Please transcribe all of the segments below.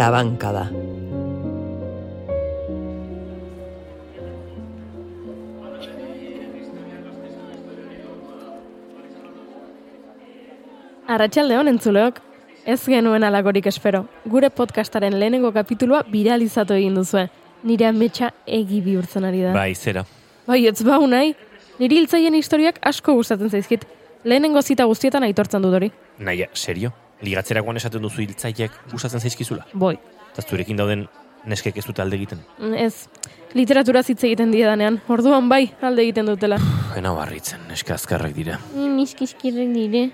labankada. Arratxaldeon entzuleok, ez genuen alagorik espero. Gure podcastaren lehenengo kapitulua viralizatu egin duzue. Nire ametsa egi bihurtzen ari da. Bai, zera. Bai, ez bau nahi. Niri hiltzaien historiak asko gustatzen zaizkit. Lehenengo zita guztietan aitortzen dut hori. Naia, serio? Ligatzerakoan esaten duzu hiltzaiek gustatzen zaizkizula? Boi. Eta zurekin dauden neskek ez dute alde egiten. Ez, literatura hitz egiten diedanean. Orduan bai, alde egiten dutela. Ena barritzen, neska azkarrak dira. Niskizkirren dire.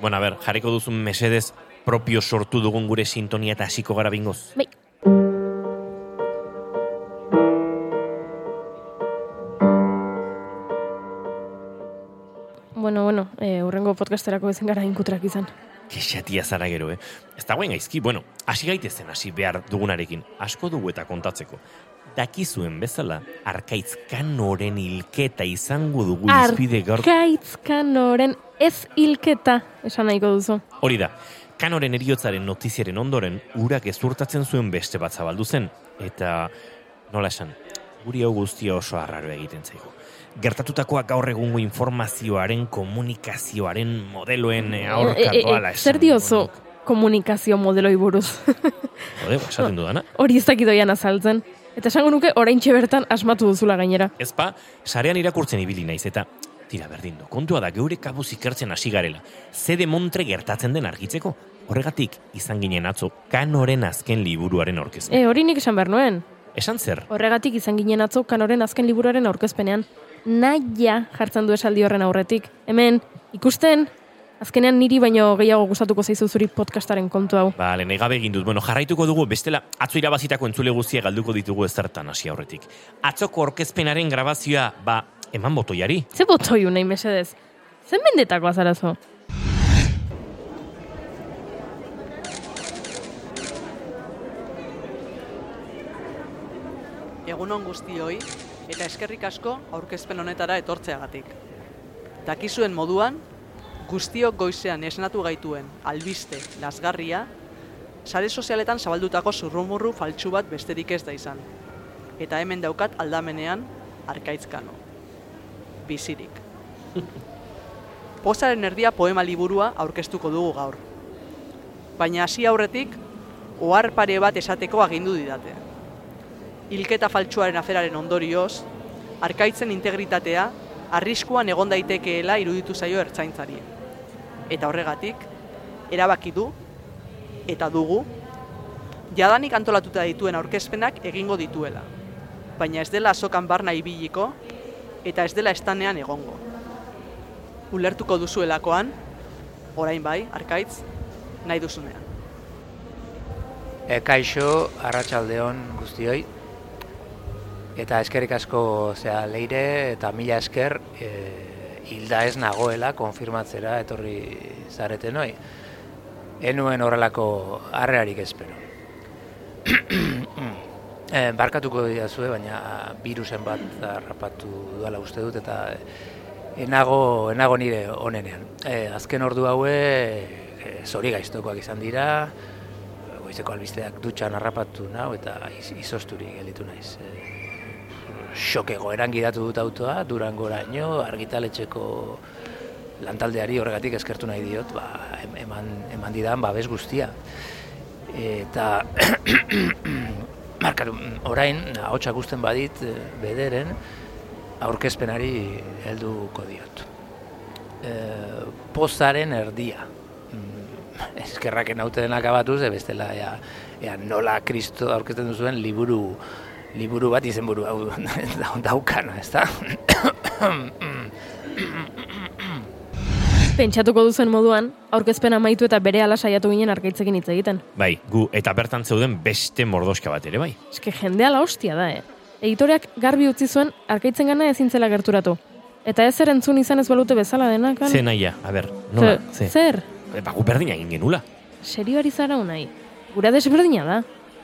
Bueno, a ber, jarriko duzun mesedez propio sortu dugun gure sintonia eta hasiko gara bingoz. Bai. Bueno, bueno, eh, urrengo podcasterako ezen gara inkutrak izan. Kexatia zara gero, eh? Ez dagoen gaizki, bueno, hasi gaitezen hasi behar dugunarekin. Asko dugu eta kontatzeko. Dakizuen bezala, arkaitz kanoren hilketa izango dugu izpide gaur... Arkaitz kanoren ez hilketa, esan nahiko duzu. Hori da, kanoren eriotzaren notiziaren ondoren, urak ezurtatzen zuen beste bat zabaldu zen. Eta, nola esan, guri hau guztia oso arraro egiten zaigu. Gertatutakoa gaur egungo informazioaren, komunikazioaren, modeloen eh, aurka E, e, e, doala esan. zer diozu komunikazio modeloi buruz? Jode, ba, esaten dudana. Hori ez dakidoian azaltzen. Eta esango nuke oraintxe bertan asmatu duzula gainera. Ezpa, sarean irakurtzen ibili naiz eta tira berdin du. Kontua da geure kabuz ikertzen hasi garela. Zede montre gertatzen den argitzeko. Horregatik izan ginen atzo kanoren azken liburuaren aurkezpen. E, hori nik esan behar nuen. Esan zer? Horregatik izan ginen atzo kanoren azken liburuaren aurkezpenean. Naia jartzen du esaldi horren aurretik. Hemen, ikusten, azkenean niri baino gehiago gustatuko zaizu zuri podcastaren kontu hau. Ba, lehen gabe egin dut. Bueno, jarraituko dugu bestela atzo irabazitako entzule guztia galduko ditugu ezertan hasi aurretik. Atzoko orkezpenaren grabazioa, ba, eman botoiari. Ze botoiu nahi mesedez? Zen mendetako azarazo? Egunon guztioi eta eskerrik asko aurkezpen honetara etortzeagatik. Dakizuen moduan, guztiok goizean esnatu gaituen albiste lasgarria, sare sozialetan zabaldutako zurrumurru faltsu bat besterik ez da izan. Eta hemen daukat aldamenean arkaitzkano. Bizirik. Pozaren erdia poema liburua aurkeztuko dugu gaur. Baina hasi aurretik, ohar pare bat esateko agindu didate hilketa faltsuaren aferaren ondorioz, arkaitzen integritatea arriskuan egon daitekeela iruditu zaio ertzaintzari. Eta horregatik, erabaki du eta dugu jadanik antolatuta dituen aurkezpenak egingo dituela. Baina ez dela azokan barna ibiliko eta ez dela estanean egongo. Ulertuko duzuelakoan, orain bai, arkaitz, nahi duzunean. E, kaixo, arratsaldeon guztioi. Eta eskerrik asko zea leire eta mila esker e, hilda ez nagoela konfirmatzera etorri zareten hoi. Enuen horrelako harrearik espero. e, barkatuko didazue, baina virusen bat harrapatu duela uste dut eta enago, enago nire onenean. E, azken ordu haue e, zori gaiztokoak izan dira, goizeko albisteak dutxan harrapatu nau eta iz, izosturi gelitu naiz. E, Xoke goeran gidatu dut autoa, durangoraino, argitaletxeko lantaldeari horregatik eskertu nahi diot, ba, em- eman, eman didan babes guztia. Eta markatu, orain, ahotsa gusten badit eh, bederen, aurkezpenari helduko diot. E, pozaren erdia. Mm, Eskerraken hauten akabatuz, e bestela ea, ea nola kristo aurkezten duzuen liburu liburu bat izenburu hau daukana, ezta? Pentsatuko duzen moduan, aurkezpen amaitu eta bere ala saiatu ginen arkaitzekin hitz egiten. Bai, gu eta bertan zeuden beste mordoska bat ere, bai. Eske jendea la hostia da, eh? Editoreak garbi utzi zuen arkitzen gana ezin zela gerturatu. Eta ez zer entzun izan ez balute bezala denak. Ze naia, a ber, nola, Ze- ze. Zer? E, ba, gu berdina egin genula. Serio ari zara unai? Gura desberdina da.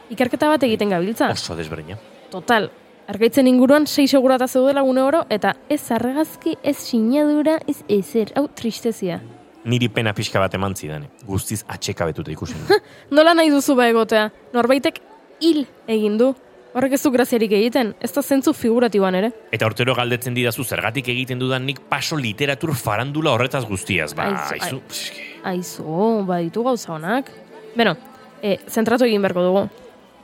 Ikerketa bat egiten gabiltza. Oso desberdina. Total, argaitzen inguruan sei segurata zeudela gune oro, eta ez argazki, ez sinadura, ez ezer, hau tristezia. niri pena pixka bat eman zidan, guztiz atxekabetuta ikusi. nuen. Nola nahi duzu ba egotea? Norbaitek hil egin du. Horrek ez du graziarik egiten, ez da zentzu figuratiboan ere. Eta urtero galdetzen didazu zergatik egiten dudan nik paso literatur farandula horretaz guztiaz. Ba, Aizu, aizu. Aizu, baditu gauza honak. Beno, e, zentratu egin beharko dugu.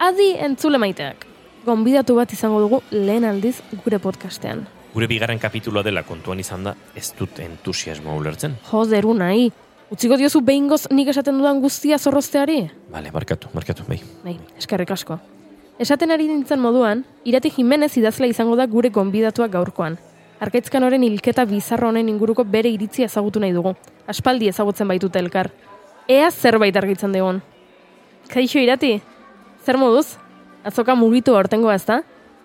Adi entzule maiteak. Gonbidatu bat izango dugu lehen aldiz gure podcastean. Gure bigarren kapituloa dela kontuan izan da, ez dut entusiasmoa ulertzen. Joderu nahi. Utziko diozu behingoz nik esaten dudan guztia zorrozteari? Bale, markatu, markatu, bai. Bai, eskerrik asko. Esaten ari nintzen moduan, Irati Jimenez idazla izango da gure gonbidatua gaurkoan. Arkaitzkan horren hilketa bizarro honen inguruko bere iritzia ezagutu nahi dugu. Aspaldi ezagutzen baitute elkar. Ea zerbait argitzen dugun. Kaixo Irati, zer moduz? Azoka mugitu hortengo ez da?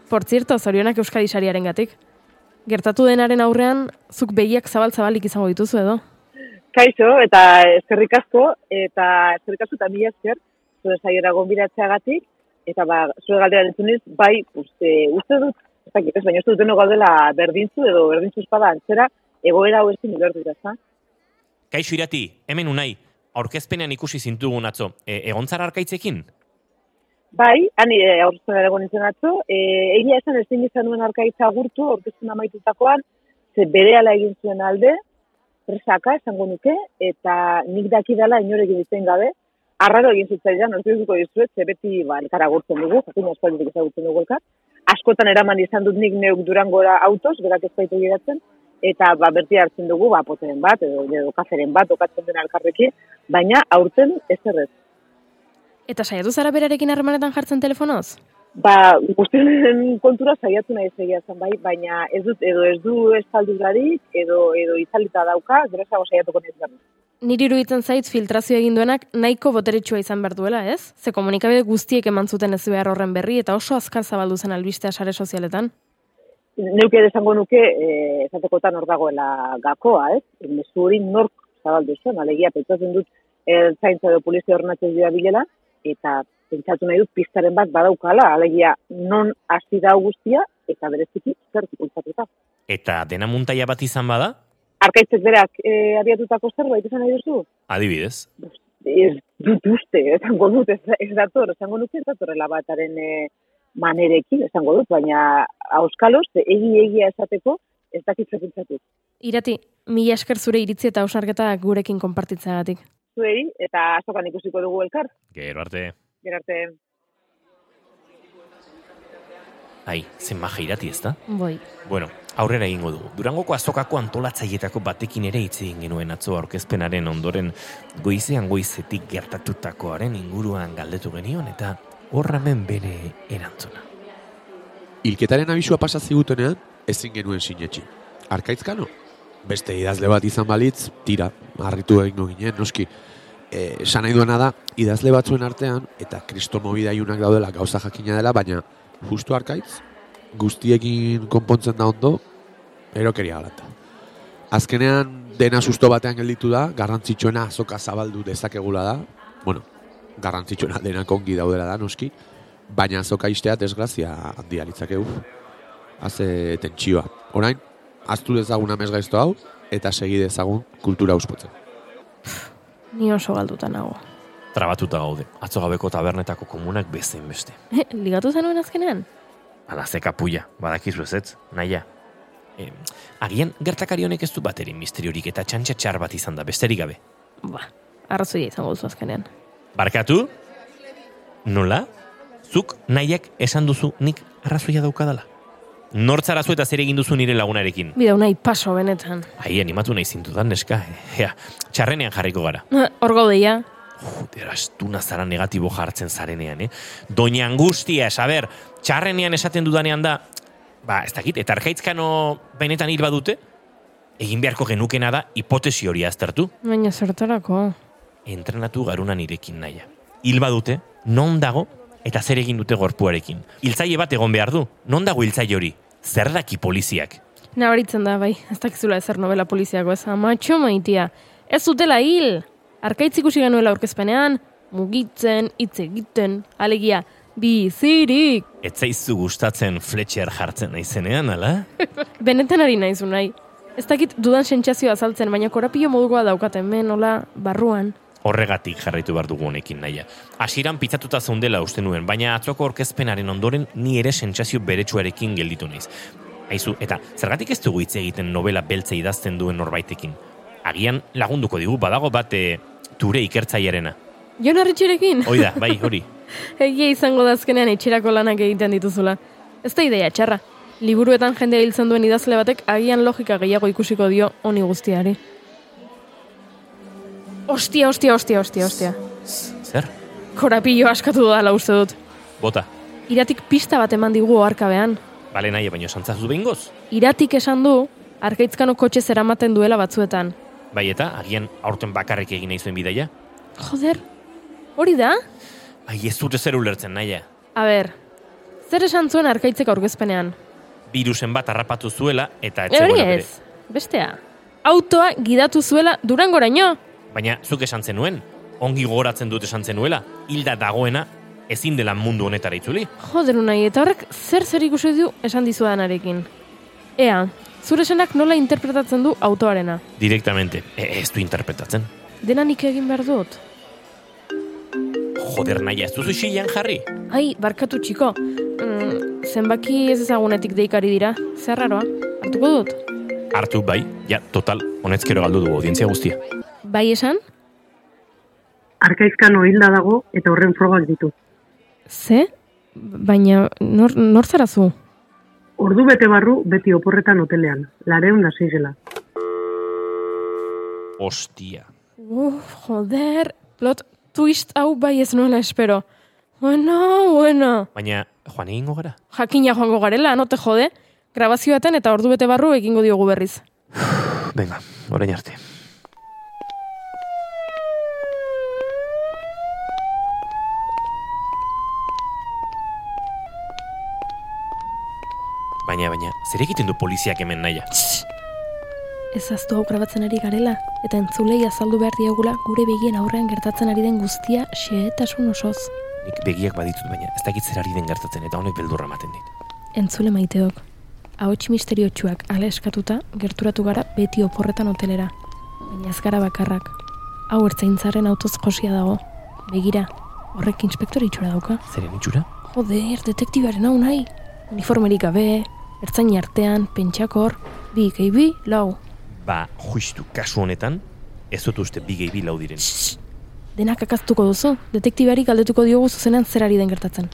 Por zirto, zorionak Euskadi sariaren gatik. Gertatu denaren aurrean, zuk begiak zabal-zabalik izango dituzu edo? Kaixo, eta eskerrik asko, eta eskerrik asko eta mila esker, zure saiora gonbidatzeagatik, eta ba, zure galdera entzuniz, bai, uste, uste dut, ez dakit ez, baina uste dut deno gaudela berdintzu edo berdintzu espada antzera, egoera hau ezin ulertu da? Kaixo irati, hemen unai, aurkezpenean ikusi zintugun atzo, e, egontzara arkaitzekin? Bai, hani e, aurkezpen egon nintzen atzo, e, egia esan ezin izan nuen arkaitza gurtu, aurkezpen amaitutakoan, ze berehala egin zuen alde, presaka esango nuke, eta nik dakidala inorek egiten gabe, arraro egin zitzaidan, orduko dizuet, ze beti ba, elkara gurtzen dugu, jakin aspalditik ezagutzen dugu elkar. Askotan eraman izan dut nik neuk durangora autos, berak ez baitu giratzen, eta ba, berti hartzen dugu, ba, poteren bat, edo, edo kaferen bat, okatzen den elkarrekin, baina aurten ez errez. Eta saiatu zara berarekin harremanetan jartzen telefonoz? Ba, guztien kontura saiatu nahi zegia zen bai, baina ez dut, edo ez du estaldurarik, edo, edo itzalita dauka, gerezago saiatuko nahi zen. Niri iruditzen zait filtrazio egin duenak nahiko boteretsua izan behar duela, ez? Ze komunikabide guztiek eman zuten ez behar horren berri eta oso azkar zabaldu zen albistea sare sozialetan. Neuke esango nuke, e, esatekotan hor dagoela gakoa, ez? Mezu hori nork zabaldu zen, alegia, pentsatzen dut, ertzaintza edo polizia horrenatzen dira bilela, eta pentsatu nahi dut piztaren bat badaukala, alegia non hasi da guztia eta bereziki zer bultzatuta. Eta dena muntaia bat izan bada? Arkaitzek berak e, abiatutako zerbait izan nahi duzu? Adibidez. Ez dut uste, esango dut, ez, ez dator, esango nuke ez datorrela bataren e, manerekin, esango dut, baina auskaloz, egi egia esateko, ez dakit zer pentsatu. Irati, mila esker zure iritzi eta ausarketa gurekin konpartitzeagatik. Zuei, eta azokan ikusiko dugu elkar. Gero arte. Gero arte. Ai, zen maja irati ez da? Boi. Bueno, aurrera egingo dugu. Durangoko azokako antolatzaietako batekin ere hitz egin genuen atzo aurkezpenaren ondoren goizean goizetik gertatutakoaren inguruan galdetu genion eta horramen bere erantzuna. Ilketaren abisua pasa zigutenean, ezin genuen sinetxi. Arkaitzkano? Beste idazle bat izan balitz, tira, harritu egingo ginen, noski. E, esan nahi duena da, idazle batzuen artean, eta kriston mobidaiunak daudela gauza jakina dela, baina justu arkaitz, guztiekin konpontzen da ondo, erokeria galata. Azkenean, dena susto batean gelditu da, garrantzitsuena azoka zabaldu dezakegula da, bueno, garrantzitsuena denak ongi daudela da, noski, baina azoka istea desgrazia handia litzakegu. Haze tentsioa. Orain, aztu dezagun amez gaizto hau, eta segi dezagun kultura uspotzen. Ni oso galduta nago. Trabatuta gaude, atzo gabeko tabernetako komunak bezein beste. Ligatu zenuen azkenean? Ala ze kapuia, badakizu ez ez, naia. E, agian gertakari honek ez du baterin misteriorik eta txantxa txar bat izan da, besterik gabe. Ba, arrazoia izango duzu azkenean. Barkatu? Nola? Zuk nahiak esan duzu nik arrazoia daukadala. Nortzara zu eta zer egin duzu nire lagunarekin. Bidau nahi paso benetan. Ai, animatu nahi zintudan, neska. Ea, txarrenean jarriko gara. Hor gaudeia. Joder, astuna zara negatibo jartzen zarenean, eh? Doña Angustia, saber, txarrenean esaten dudanean da, ba, ez dakit, eta arkaitzkano benetan hil badute, egin beharko genukena da hipotesi hori aztertu. Baina zertarako. Entrenatu garuna nirekin naia. Hil badute, non dago, eta zer egin dute gorpuarekin. Hiltzaile bat egon behar du, non dago hiltzaile hori? Zer daki poliziak? Nabaritzen da, bai, ez dakizula ezer novela poliziako ez, amatxo maitia. Ez zutela hil! Arkaitz ikusi genuela aurkezpenean, mugitzen, hitz egiten, alegia, bizirik! Ez zaizu gustatzen Fletcher jartzen naizenean, ala? Benetan ari naizu nahi. Ez dakit dudan sentsazioa azaltzen, baina korapio modukoa daukat hemen, nola, barruan. Horregatik jarraitu behar dugu honekin naia. Hasieran pitzatuta zeundela uste nuen, baina atzoko orkezpenaren ondoren ni ere sentsazio beretsuarekin gelditu naiz. Aizu, eta zergatik ez dugu hitz egiten novela beltza idazten duen norbaitekin? Agian lagunduko digu badago bat e, ture ikertzaiarena. Jon Arritxerekin? Hoi da, bai, hori. Egia izango da azkenean etxerako lanak egiten dituzula. Ez da ideia txarra. Liburuetan jendea hiltzen duen idazle batek agian logika gehiago ikusiko dio honi guztiari. Ostia, ostia, ostia, ostia, ostia. Zer? Korapillo askatu dela uste dut. Bota. Iratik pista bat eman digu oharkabean. Bale nahi, baina santzazu behingoz. Iratik esan du, arkaitzkano kotxe zeramaten duela batzuetan. Bai eta, agian aurten bakarrik egin nahi zuen bidaia? Joder, hori da? Ai, ez dute zer ulertzen naia. A ber, zer esan zuen arkaitzek aurkezpenean? Virusen bat harrapatu zuela eta E, hori etzegoela bere. ez, bestea. Autoa gidatu zuela durangoraino. Baina zuk esan zenuen, ongi gogoratzen dut esan zenuela, hilda dagoena ezin dela mundu honetara itzuli. Joder unai, eta horrek zer zer ikusi du esan dizuedanarekin. Ea, zure esanak nola interpretatzen du autoarena. Direktamente, e, ez du interpretatzen. Dena nik egin behar dut. Joder naia, ez duzu isilean jarri? Ai, barkatu txiko. Mm, zenbaki ez ezagunetik deikari dira. Zer raroa, hartuko dut. Hartu bai, ja, total, honetzkero galdu dugu audientzia guztia. Bai esan? Arkaizkano hilda dago eta horren frogak ditu. Ze? Baina, nor, nor zara zu? Ordu bete barru beti oporretan hotelean, lareun da zeigela. Ostia. Uf, joder, plot twist hau bai ez nuela espero. Bueno, bueno. Baina, joan egingo gara? Jakina joango garela, no te jode? Grabazioetan eta ordu bete barru egingo diogu berriz. Venga, orain arte. Baina, baina, zer egiten du poliziak hemen naia? Ez aztu hau grabatzen ari garela, eta entzulei azaldu behar diagula gure begien aurrean gertatzen ari den guztia xehetasun osoz. Nik begiak baditut, baina ez dakit zer ari den gertatzen eta honek beldurra ematen dit. Entzule maiteok. Ahots misteriotsuak ale eskatuta, gerturatu gara beti oporretan hotelera. Baina ez gara bakarrak. Hau ertzaintzaren autoz josia dago. Begira, horrek inspektore itxura dauka. Zeren itxura? Joder, detektibaren hau nahi. Uniformerik gabe, ertzain artean, pentsakor, bi, gehi bi, lau. Ba, juistu, kasu honetan, ez dut uste bi gehi bi lau diren. Denak akaztuko duzu, detektibari galdetuko diogu zuzenean zer ari den gertatzen.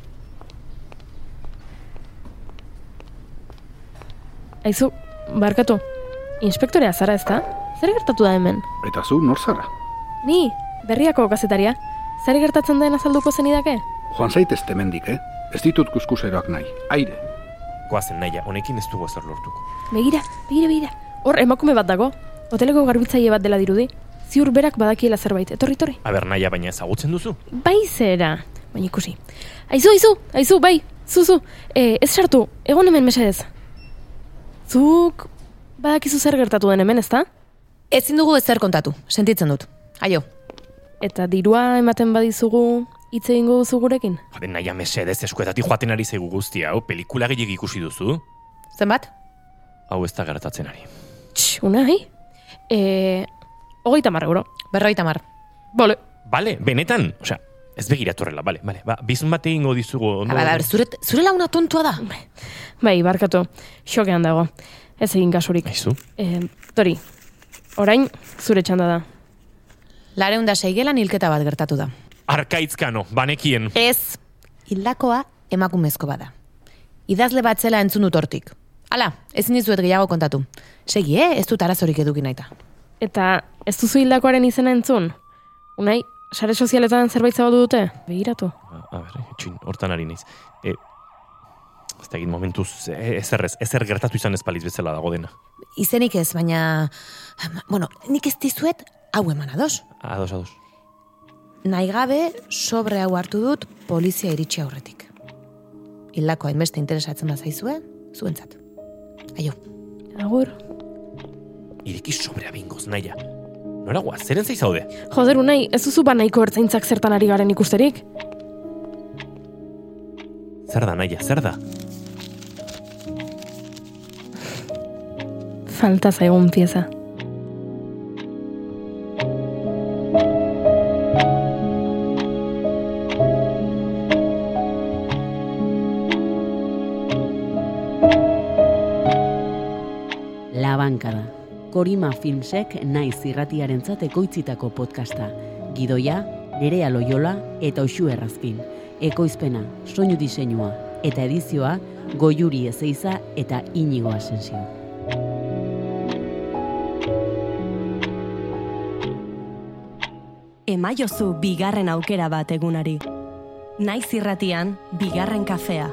Aizu, barkatu, inspektorea zara ezta? Zer gertatu da hemen? Eta zu, nor zara? Ni, berriako kazetaria. Zer gertatzen den azalduko zenidake? Joan zaitez temendik, eh? Ez ditut kuskuseroak nahi. Aire. Goazen naia, honekin ez dugu ezer lortuko. Begira, begira, begira. Hor, emakume bat dago. Hoteleko garbitzaile bat dela dirudi. Ziur berak badakiela zerbait. Etorri, etorri. Aber naia, baina ezagutzen duzu? Bai zera. Baina ikusi. Aizu, aizu, aizu, bai, zuzu. E, ez sartu, egon hemen mesedez. Zuk badakizu zer gertatu den hemen, ezta? Ezin dugu ezer kontatu, sentitzen dut. Aio, Eta dirua ematen badizugu hitz egingo duzu gurekin? Jode, naia mesedez eskuetatik joaten ari zaigu guztia, hau, pelikula gehiagik ikusi duzu? zenbat? Hau ez da gertatzen ari. Tx, unai? E, hogeita mar euro. Berroita mar. Bole. Bale, benetan, osea, ez begiratu horrela, bale, bale. Ba, bizun bat egingo dizugu. ondo- Aba, aba, zure, zure launa tontua da. Bai, barkatu, xokean dago. Ez egin kasurik. Aizu, E, tori, orain zure txanda da. Lareunda seigelan hilketa bat gertatu da. Arkaitzkano, banekien. Ez, hildakoa emakumezko bada. Idazle bat zela entzun dut hortik. Hala, ezin dizuet gehiago kontatu. Segi, eh? Ez dut arazorik eduki naita. Eta ez duzu hildakoaren izena entzun? Unai, sare sozialetan zerbait zabaldu dute? Begiratu. A, a ber, txin, hortan ari naiz. E, ez da egin momentuz, e, ezer ez, ezer gertatu izan ez paliz bezala dago dena. Izenik ez, baina... Bueno, nik ez dizuet hau eman ados. Ados, ados. Nahi gabe, sobre hau hartu dut polizia iritsi aurretik. Hildako hainbeste interesatzen bazaizue, zuentzat. Aio. Agur. Ireki sobrea bingoz, naia. Nora guaz, zeren zaiz zaude? Joder, unai, ez duzu ba nahiko ertzaintzak zertan ari garen ikusterik? Zer da, naia, zer da? falta zaigun pieza. Labankada. Korima Filmsek naiz irratiarentzat ekoitzitako podcasta. Gidoia, Nerea Loyola eta Oxu Errazpin. Ekoizpena, soinu diseinua eta edizioa Goiuri Ezeiza eta Inigo Asensio. Emaiozu bigarren aukera bat egunari. Naiz irratian, bigarren kafea.